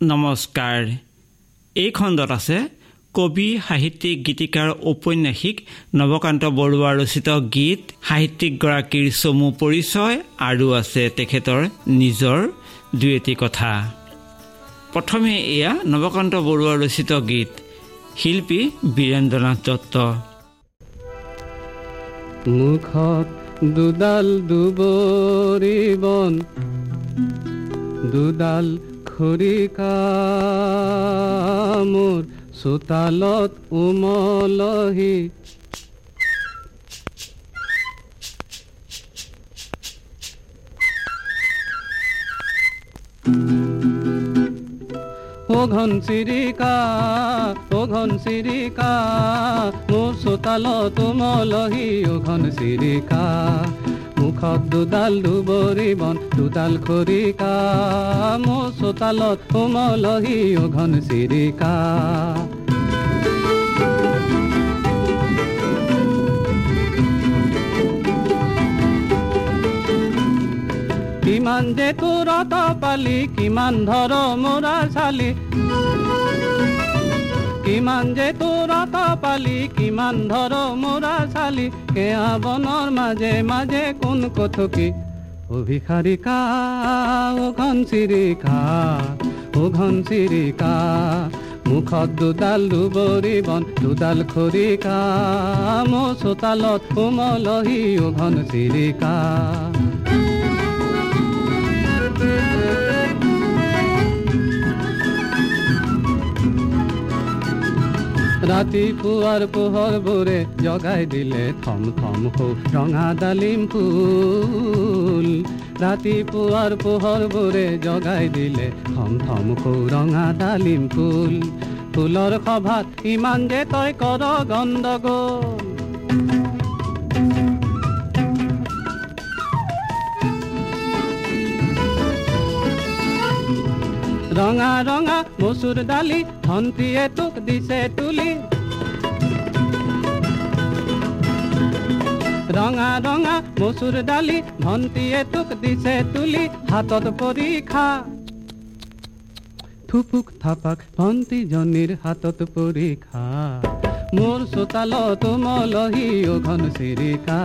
নমস্কাৰ। এই খণ্ডত আছে কবি সাহিত্যিক গীতিকাৰ ঔপন্যাসিক নৱকান্ত বৰুৱা ৰচিত গীত সাহিত্যিকগৰাকীৰ চমু পৰিচয় আৰু আছে তেখেতৰ নিজৰ দুই এটি কথা। প্ৰথমে এয়া নৱকান্ত বৰুৱা ৰচিত গীত শিল্পী বীৰেন্দ্ৰনাথ দত্ত। মুখত দুডাল দুবৰি বন দুডাল খৰিকা মোৰ চোতালত উমলহি ঘন চিৰিকা ঘন চিৰিকা মোৰ চোতালত উমলহি ঘন চিৰিকা। মুখত দুডাল দুবৰি বন দুডাল খৰিকা মোৰ চোতালত উমলহি ঘন চিৰিকা কিমান যে তোৰত পালি কিমান ধৰ মোৰা চালি। কিমান যে তোৰত পালি কিমান ধৰ মোৰা চালি কেয়া বনৰ মাজে মাজে কোন কথকি? অভিসাৰিকা ঘন চিৰিকা ঘন চিৰিকা মুখত দুডাল দুবৰি বন দুডাল খৰিকা মোৰ চোতালত কোমলহি ঘন চিৰিকা ৰাতিপুৱাৰ পোহৰবোৰে জগাই দিলে থম থম হো ৰঙা ডালিম ফুল। ৰাতিপুৱাৰ পোহর বোৰে জগাই দিলে থম থম হো ৰঙা ডালিম ফুল। ফুলৰ সভাত ইমান যে তই কৰ গণ্ডগোল ৰঙা ৰঙা মচুৰ দালি ধন্তীয়ে তোক দিছে তুলি। ৰঙা ৰঙা মচুৰ দালি ভন্তীয়ে তোক দিছে তুলি, হাতত পৰীক্ষা থুপুক থাপাক ভন্তীজনীৰ হাতত পৰীক্ষা মোৰ চোতালত মলহি ঘন চিৰিকা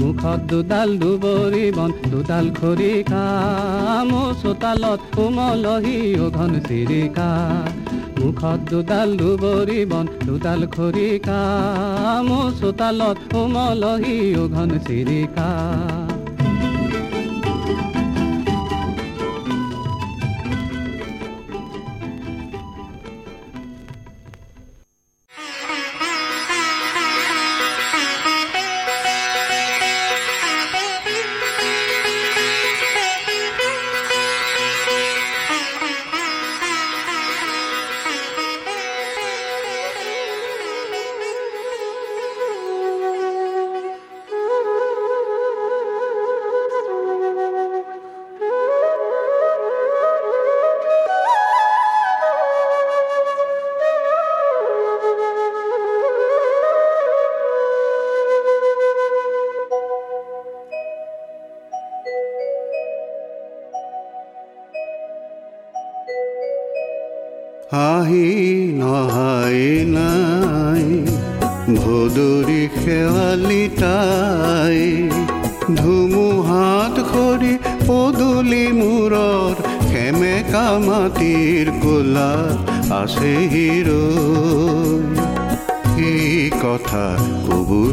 মুখত দুডাল দুবৰি বন দুডাল খৰিকা। মোৰ চোতালত কোমলহি ঘন চিৰিকা। মুখত দুডাল দুবৰি বন দুডাল খৰিকা। মোৰ চোতালত কোমলহি ঘন চিৰিকা। কথা কবলৈ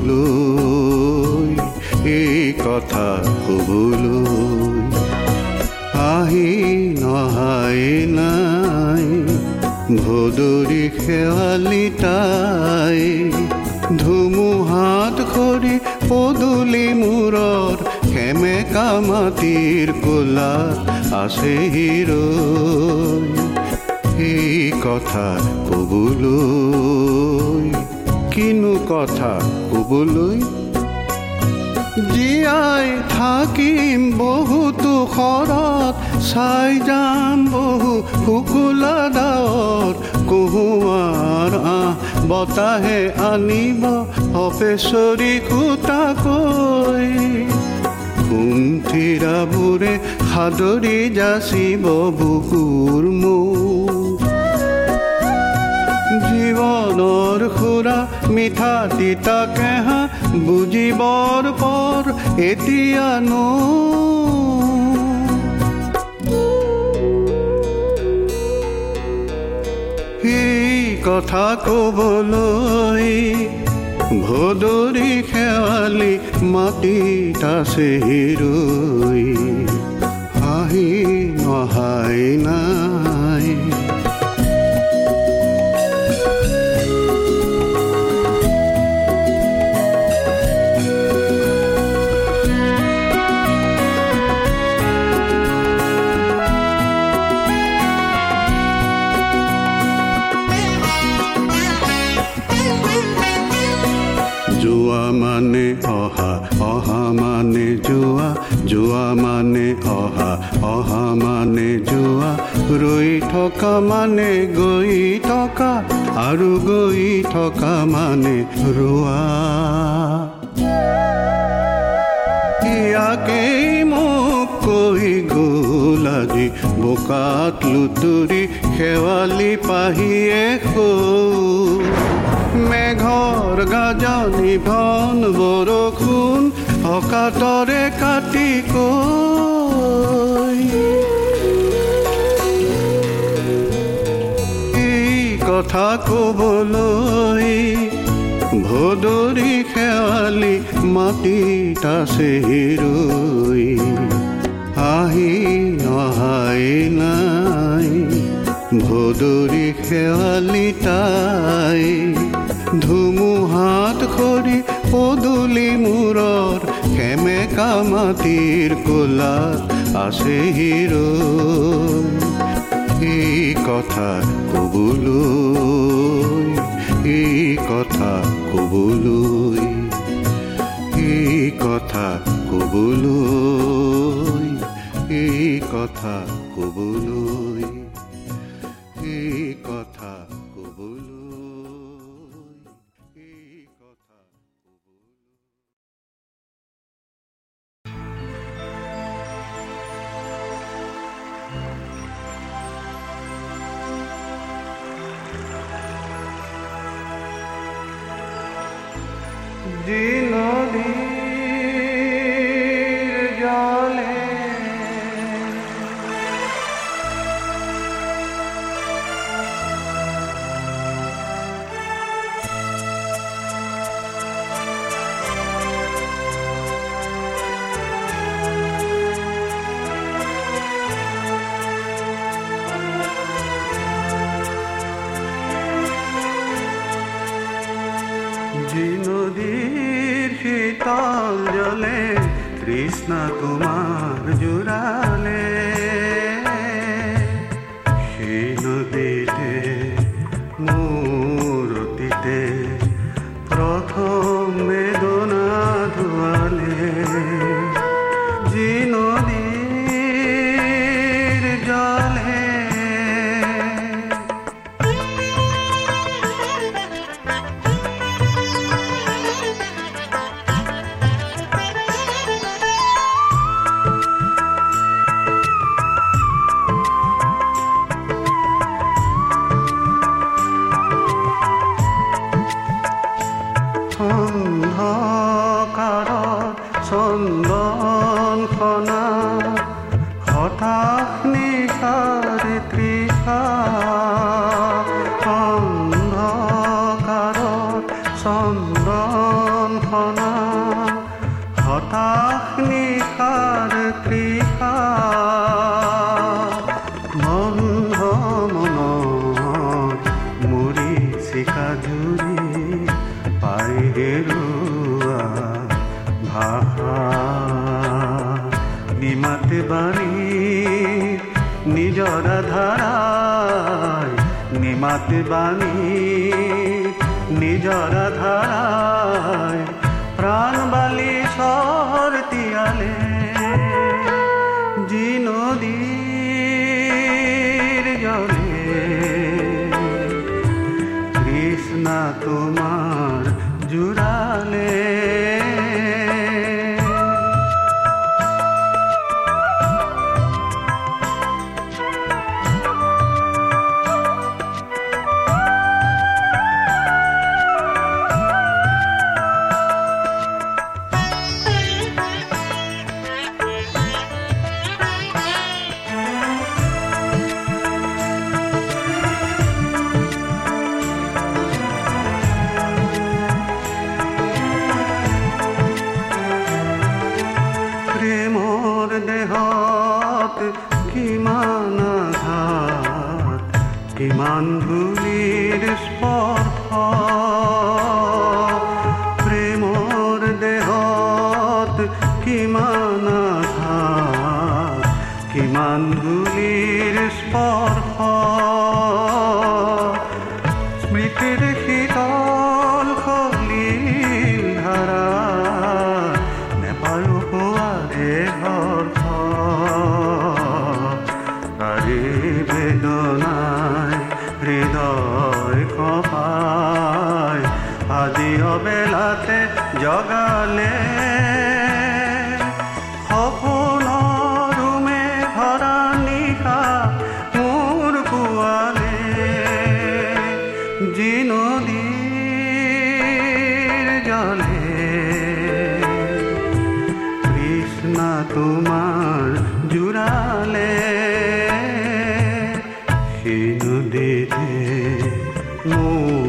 এই কথা কবলৈ আহি নহাই নাই ভদৰি শেৱালি তাই ধুমুহাত খৰি পদূলি মূৰৰ সেমেকা মাটিৰ কোলাত আছে হিৰ এই কথা কবলৈ কিনো কথা কবলৈ। জীয়াই থাকিম বহুতো শৰত চাই যাম বহু শুকুলা ডাৱৰ কুহুৱাৰ আহ বতাহে আনিব অপেচৰি কুটাকৈ কুণ্ঠিৰাবোৰে সাদৰি যাচিব বুকুৰ মোৰ। জীৱনৰ সুৰা মিঠা তিতা কেহা বুজিবৰ পৰ এতিয়ানো এই কথা কবলৈ ভদৰি খেৱালি মাটিত আছে ৰৈ আহি নহাই নাই অহা অহা মানে যোৱা যোৱা মানে অহা অহা মানে যোৱা ৰৈ থকা মানে গৈ থকা আৰু গৈ থকা মানে ৰোৱা ইয়াকেই মোক কৈ গ'ল আজি বোকাত লুতুৰি শেৱালি পাহিয়ে সৌ মেঘৰ গাজনি ভন বৰষুণ অকাতৰে কাটি কৈ কথা কবলৈ ভদৰি শেৱালি মাটিত আছে ৰৈ আহি নহাই নাই ভদৰি শেৱালি তাই ধুমুহাত খৰি পদূলি মূৰৰ সেমেকা মাটিৰ কোলাত আছে হিৰৈ এই কথা কবলৈ এই কথা কবলৈ এই কথা কবলৈ এই কথা কবলৈ অন্ধকাৰত চন্দন ফনা হতাশ নিশাৰ তৃষা বন্ধ মনত মুৰি চিকা জুৰি পাই ভাষা নিমাতে বাণী নিজৰ ধাৰাই নিমাতে বাণী জরাধারায় প্রাণ তুলির স্পর্শ স্মৃতির হৃদয় know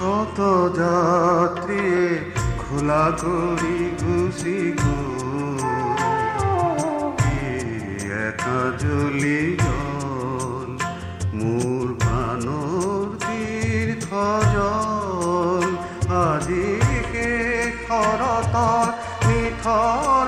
কত যাত্রী খোলা করি ঘুষি গো? একা জলি জল, মূর বানর তীর্থ জল আদিকে খরত নিথর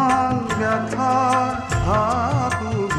Hangatha Hakuma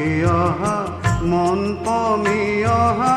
গলি অহা মন পমি অহা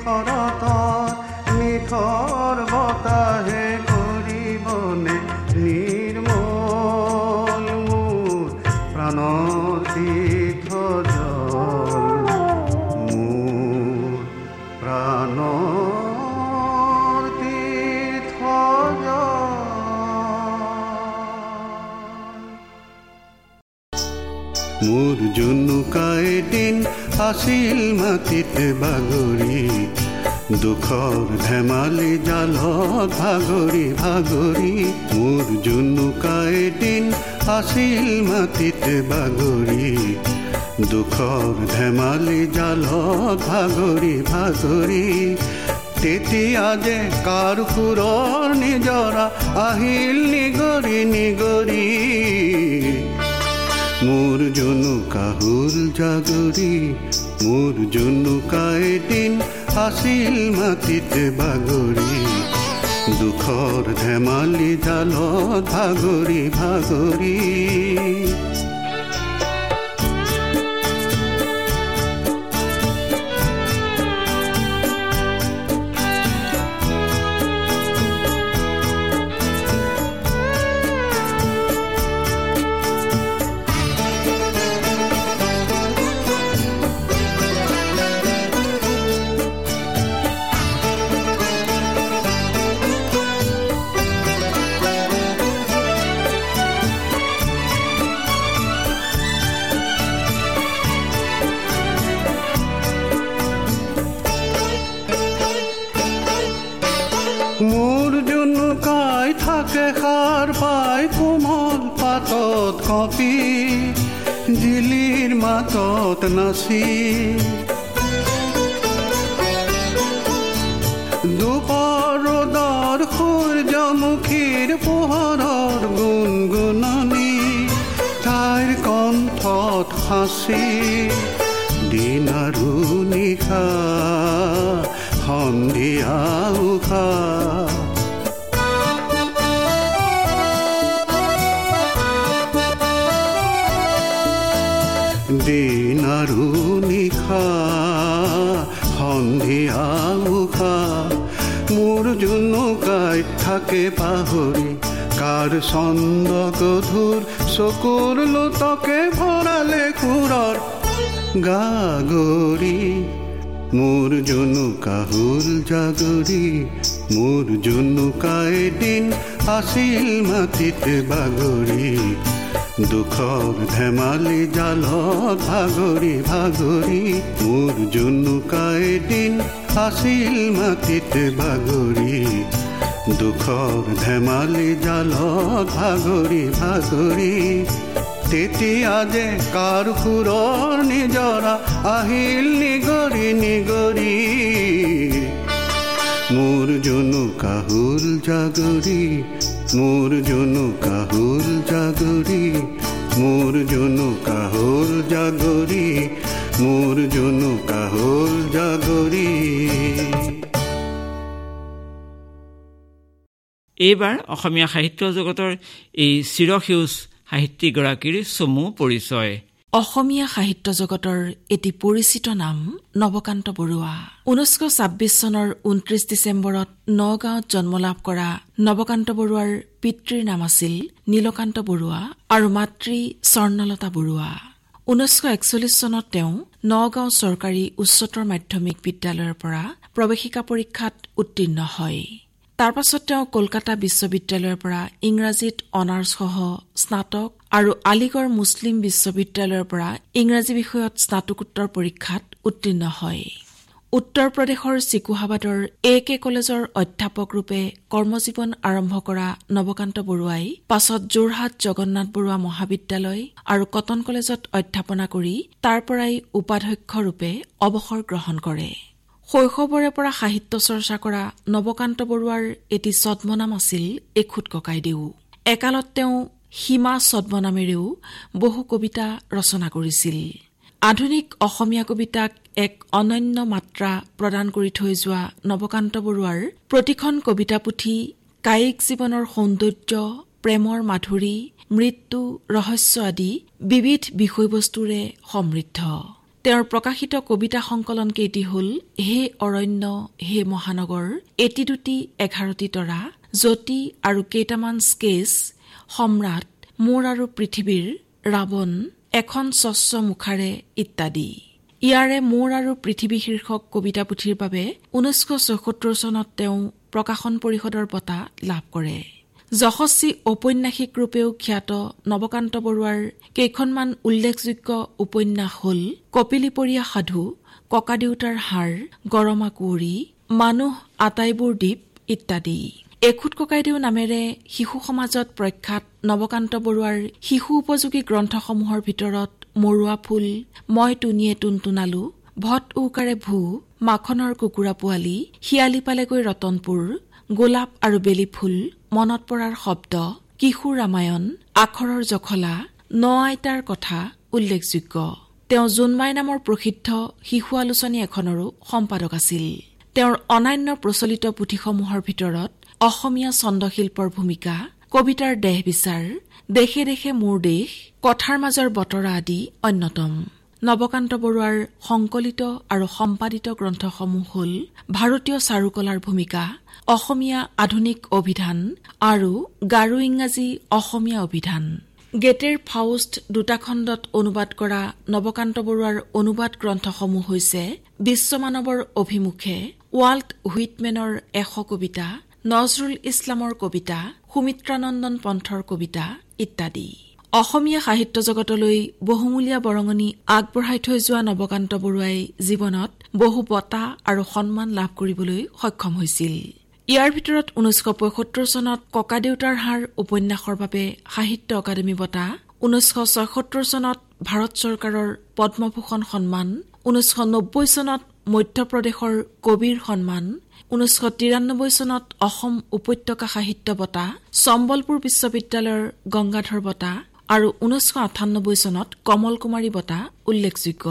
শেষৰত নিথৰ আছিল মাটিত বাগৰি দুখৰ ধেমালি জালত ভাগৰি ভাগৰি মোৰ জুনুকাই দিন আছিল মাটিত বাগৰি দুখৰ ধেমালি জালত ভাগৰি ভাগৰি তেতিয়া যে কাৰ সুৰৰ নিজৰা আহিল নিগৰি নিগৰি মোৰ জুনুকা হুল জাগৰি মোৰ জন্য দিন আছিল মাটিতে বাগৰি দুখৰ ধেমালি জালত ভাগৰি ভাগৰি সাৰ পাই কোমল পাতত কপি জিলিৰ মাতত নাচি। দুপৰদৰ সূৰ্যমুখীৰ পোহৰৰ গুণগুণনি তাইৰ কণ্ঠত সাঁচি দিন আৰু নিশা সন্ধিয়া উষা থাকে পাহৰি কাৰ চন্দ গধুৰ চকুৰ লোটকে ভৰালে সুৰৰ গাগৰি মোৰ জুনুকা হুল জাগৰি মোৰ জুনুকাই দিন আছিল মাটিত বাগৰি দুখৰ ধেমালি জালত ভাগৰি ভাগৰি মোৰ জুনুকাই দিন আছিল মাটিত বাগৰি দুখৰ ধেমালি জালত ভাগৰি ভাগৰি তেতিয়া যে কাৰ সুৰৰ নিজৰা আহিল নিগৰি নিগৰি মোৰ জুনুকা হুল জাগৰি মোৰ জুনুকা কাহুল জাগৰি মোৰ জুনুকা হুল জাগৰি মোৰ জুনুকা হুল জাগৰি এইবাৰ অসমীয়া সাহিত্য জগতৰ এই চিৰসেউজ সাহিত্যিকগৰাকীৰ চমু পৰিচয়। অসমীয়া সাহিত্য জগতৰ এটি পৰিচিত নাম নৱকান্ত বৰুৱা। ঊনৈছশ ছাব্বিছ চনৰ ঊনত্ৰিশ ডিচেম্বৰত নগাঁৱত জন্ম লাভ কৰা নৱকান্ত বৰুৱাৰ পিতৃৰ নাম আছিল নীলকান্ত বৰুৱা আৰু মাতৃ স্বৰ্ণলতা বৰুৱা। ঊনৈছশ একচল্লিছ চনত তেওঁ নগাঁও চৰকাৰী উচ্চতৰ মাধ্যমিক বিদ্যালয়ৰ পৰা প্ৰৱেশিকা পৰীক্ষাত উত্তীৰ্ণ হয়। তাৰ পাছত তেওঁ কলকাতা বিশ্ববিদ্যালয়ৰ পৰা ইংৰাজীত অনাৰ্ছসহ স্নাতক আৰু আলিগড় মুছলিম বিশ্ববিদ্যালয়ৰ পৰা ইংৰাজী বিষয়ত স্নাতকোত্তৰ পৰীক্ষাত উত্তীৰ্ণ হয়। উত্তৰ প্ৰদেশৰ চিকুহাবাদৰ এ কে কলেজৰ অধ্যাপকৰূপে কৰ্মজীৱন আৰম্ভ কৰা নৱকান্ত বৰুৱাই পাছত যোৰহাট জগন্নাথ বৰুৱা মহাবিদ্যালয় আৰু কটন কলেজত অধ্যাপনা কৰি তাৰ পৰাই উপাধ্যক্ষৰূপে অৱসৰ গ্ৰহণ কৰে। শৈশৱৰে পৰা সাহিত্য চৰ্চা কৰা নৱকান্ত বৰুৱাৰ এটি ছদ্মনাম আছিল এখুত ককাইদেউ। একালত তেওঁ সীমা ছদ্মনামেৰেও বহু কবিতা ৰচনা কৰিছিল। আধুনিক অসমীয়া কবিতাক এক অনন্য মাত্ৰা প্ৰদান কৰি থৈ যোৱা নৱকান্ত বৰুৱাৰ প্ৰতিখন কবিতা পুথি কায়িক জীৱনৰ সৌন্দৰ্য প্ৰেমৰ মাধুৰী মৃত্যু ৰহস্য আদি বিবিধ বিষয়বস্তুৰে সমৃদ্ধ। তেওঁৰ প্ৰকাশিত কবিতা সংকলন কেইটি হল হে অৰণ্য হে মহানগৰ এটি দুটি এঘাৰটি তৰা জ্যোতি আৰু কেইটামান স্কেচ সম্ৰাট মোৰ আৰু পৃথিৱীৰ ৰাৱণ এখন স্বচ্ছ মুখাৰে ইত্যাদি। ইয়াৰে মোৰ আৰু পৃথিৱী শীৰ্ষক কবিতা পুথিৰ বাবে ঊনৈছশ চৌসত্তৰ চনত তেওঁ প্ৰকাশন পৰিষদৰ বঁটা লাভ কৰে। যশস্বী ঔপন্যাসিক ৰূপেও খ্যাত নৱকান্ত বৰুৱাৰ কেইখনমান উল্লেখযোগ্য উপন্যাস হল কপিলিপৰীয়া সাধু ককাদেউতাৰ হাৰ গৰমা কুঁৱৰী মানুহ আটাইবোৰ দ্বীপ ইত্যাদি। এখুত ককাইদেউ নামেৰে শিশু সমাজত প্ৰখ্যাত নৱকান্ত বৰুৱাৰ শিশু উপযোগী গ্ৰন্থসমূহৰ ভিতৰত মৰুৱা ফুল মই টুনিয়ে টুনটুনালো ভট ঔকাৰে ভূ মাখনৰ কুকুৰা পোৱালি শিয়ালি পালেগৈ ৰতনপুৰ গোলাপ আৰু বেলি ফুল মনত পৰাৰ শব্দ কিশোৰ ৰামায়ণ আখৰৰ জখলা ন আইতাৰ কথা উল্লেখযোগ্য। তেওঁ জোনমাই নামৰ প্ৰসিদ্ধ শিশু আলোচনী এখনৰো সম্পাদক আছিল। তেওঁৰ অনান্য প্ৰচলিত পুথিসমূহৰ ভিতৰত অসমীয়া চন্দ্ৰশিল্পৰ ভূমিকা কবিতাৰ দেহ বিচাৰ দেশে দেশে মোৰ দেশ কথাৰ মাজৰ বতৰা আদি অন্যতম। নৱকান্ত বৰুৱাৰ সংকলিত আৰু সম্পাদিত গ্ৰন্থসমূহ হল ভাৰতীয় চাৰুকলাৰ ভূমিকা অসমীয়া আধুনিক অভিধান আৰু গাৰো ইংৰাজী অসমীয়া অভিধান। গেটেৰ ফাউষ্ট দুটা খণ্ডত অনুবাদ কৰা নৱকান্ত বৰুৱাৰ অনুবাদ গ্ৰন্থসমূহ হৈছে বিশ্বমানৱৰ অভিমুখে ৱাল্ট হুইটমেনৰ এশ কবিতা নজৰুল ইছলামৰ কবিতা সুমিত্ৰানন্দন পন্থৰ কবিতা ইত্যাদি। অসমীয়া সাহিত্য জগতলৈ বহুমূলীয়া বৰঙণি আগবঢ়াই থৈ যোৱা নৱকান্ত বৰুৱাই জীৱনত বহু বঁটা আৰু সন্মান লাভ কৰিবলৈ সক্ষম হৈছিল। ইয়াৰ ভিতৰত ঊনৈছশ পঁয়সত্তৰ চনত ককাদেউতাৰ হাৰ উপন্যাসৰ বাবে সাহিত্য অকাডেমী বঁটা ঊনৈছশ ছয়সত্তৰ চনত ভাৰত চৰকাৰৰ পদ্মভূষণ সন্মান ঊনৈছশ নব্বৈ চনত মধ্যপ্ৰদেশৰ কবিৰ সন্মান ঊনৈছশ তিৰান্নব্বৈ চনত অসম উপত্যকা সাহিত্য বঁটা চম্বলপুৰ বিশ্ববিদ্যালয়ৰ গংগাধৰ বঁটা আৰু ঊনৈছশ আঠানব্বৈ চনত কমল কুমাৰী বঁটা উল্লেখযোগ্য।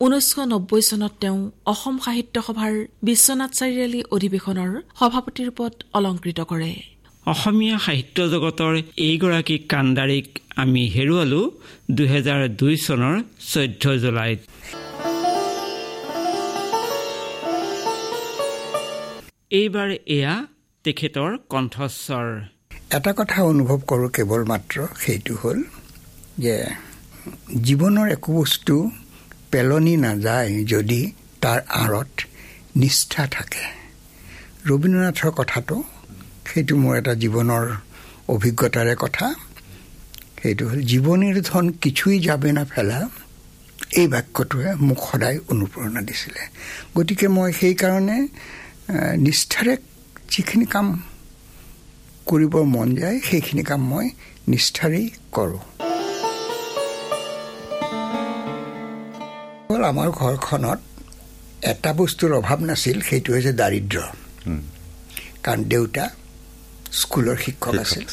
ঊনৈছশ নব্বৈ চনত তেওঁ অসম সাহিত্য সভাৰ বিশ্বনাথ চাৰিআলি অধিৱেশনৰ সভাপতিৰ পদ অলংকৃত কৰে। অসমীয়া সাহিত্য জগতৰ এইগৰাকী কাণ্ডাৰীক আমি হেৰুৱালো দুহেজাৰ দুই চনৰ চৈধ্য জুলাইত। এইবাৰ এয়া তেখেতৰ কণ্ঠস্বৰ। এটা কথা অনুভৱ কৰোঁ কেৱল মাত্ৰ সেইটো হ'ল যে জীৱনৰ একো বস্তু পেলনি নাযায় যদি তাৰ আঁৰত নিষ্ঠা থাকে। ৰবীন্দ্ৰনাথৰ কথাটো সেইটো মোৰ এটা জীৱনৰ অভিজ্ঞতাৰে কথা। সেইটো হ'ল জীৱনীৰ ধন কিছুই যাবে না ফেলা এই বাক্যটোৱে মোক সদায় অনুপ্ৰেৰণা দিছিলে। গতিকে মই সেইকাৰণে নিষ্ঠাৰে যিখিনি কাম কৰিবৰ মন যায় সেইখিনি কাম মই নিষ্ঠাৰেই কৰোঁ। আমাৰ ঘৰখনত এটা বস্তুৰ অভাৱ নাছিল সেইটো হৈছে দাৰিদ্ৰ কাৰণ দেউতা স্কুলৰ শিক্ষক আছিল।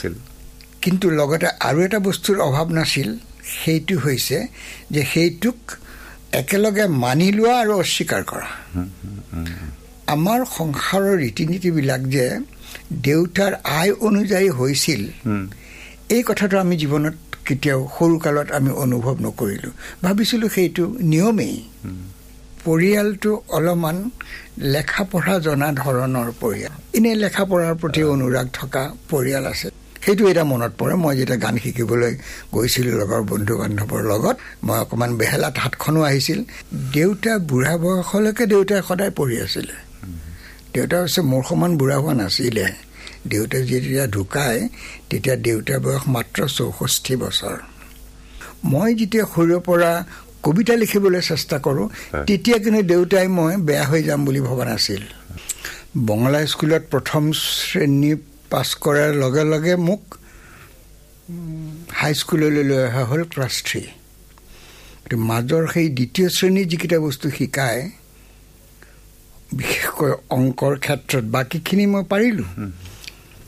কিন্তু লগতে আৰু এটা বস্তুৰ অভাৱ নাছিল সেইটো হৈছে যে সেইটোক একেলগে মানি লোৱা আৰু অস্বীকাৰ কৰা। আমাৰ সংসাৰৰ ৰীতি নীতিবিলাক যে দেউতাৰ আয় অনুযায়ী হৈছিল। এই কথাটো আমি জীৱনত কেতিয়াও সৰুকালত আমি অনুভৱ নকৰিলোঁ। ভাবিছিলোঁ সেইটো নিয়মেই। পৰিয়ালটো অলপমান লেখা পঢ়া জনা ধৰণৰ পৰিয়াল। এনেই লেখা পঢ়াৰ প্ৰতি অনুৰাগ থকা পৰিয়াল আছে। সেইটো এটা মনত পৰে। মই যেতিয়া গান শিকিবলৈ গৈছিলোঁ লগৰ বন্ধু বান্ধৱৰ লগত মই অকণমান বেহেলাত হাতখনো আহিছিল। দেউতা বুঢ়া বয়সলৈকে দেউতাই সদায় পঢ়ি আছিলে। দেউতা হৈছে মোৰ সমান বুঢ়া হোৱা নাছিলে। দেউতাই যেতিয়া ঢুকায় তেতিয়া দেউতাৰ বয়স মাত্ৰ চৌষষ্ঠি বছৰ। মই যেতিয়া সৰুৰে পৰা কবিতা লিখিবলৈ চেষ্টা কৰোঁ তেতিয়া কিন্তু দেউতাই মই বেয়া হৈ যাম বুলি ভবা নাছিল। বঙলা স্কুলত প্ৰথম শ্ৰেণী পাছ কৰাৰ লগে লগে মোক হাইস্কুললৈ লৈ অহা হ'ল ক্লাছ থ্ৰী। মাজৰ সেই দ্বিতীয় শ্ৰেণীৰ যিকেইটা বস্তু শিকায় বিশেষকৈ অংকৰ ক্ষেত্ৰত বাকীখিনি মই পাৰিলোঁ।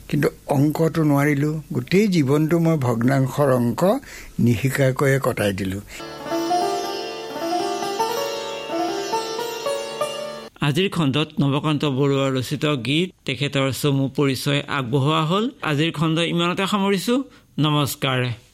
কিন্তু অংকটো নোৱাৰিলোঁ। গোটেই জীৱনটো মই ভগ্নাংশৰ অংক নিশিকাকৈয়ে কটাই দিলোঁ। আজিৰ খণ্ডত নৱকান্ত বৰুৱাৰ ৰচিত গীত তেখেতৰ চমু পৰিচয় আগবঢ়োৱা হ'ল। আজিৰ খণ্ড ইমানতে সামৰিছো। নমস্কাৰ।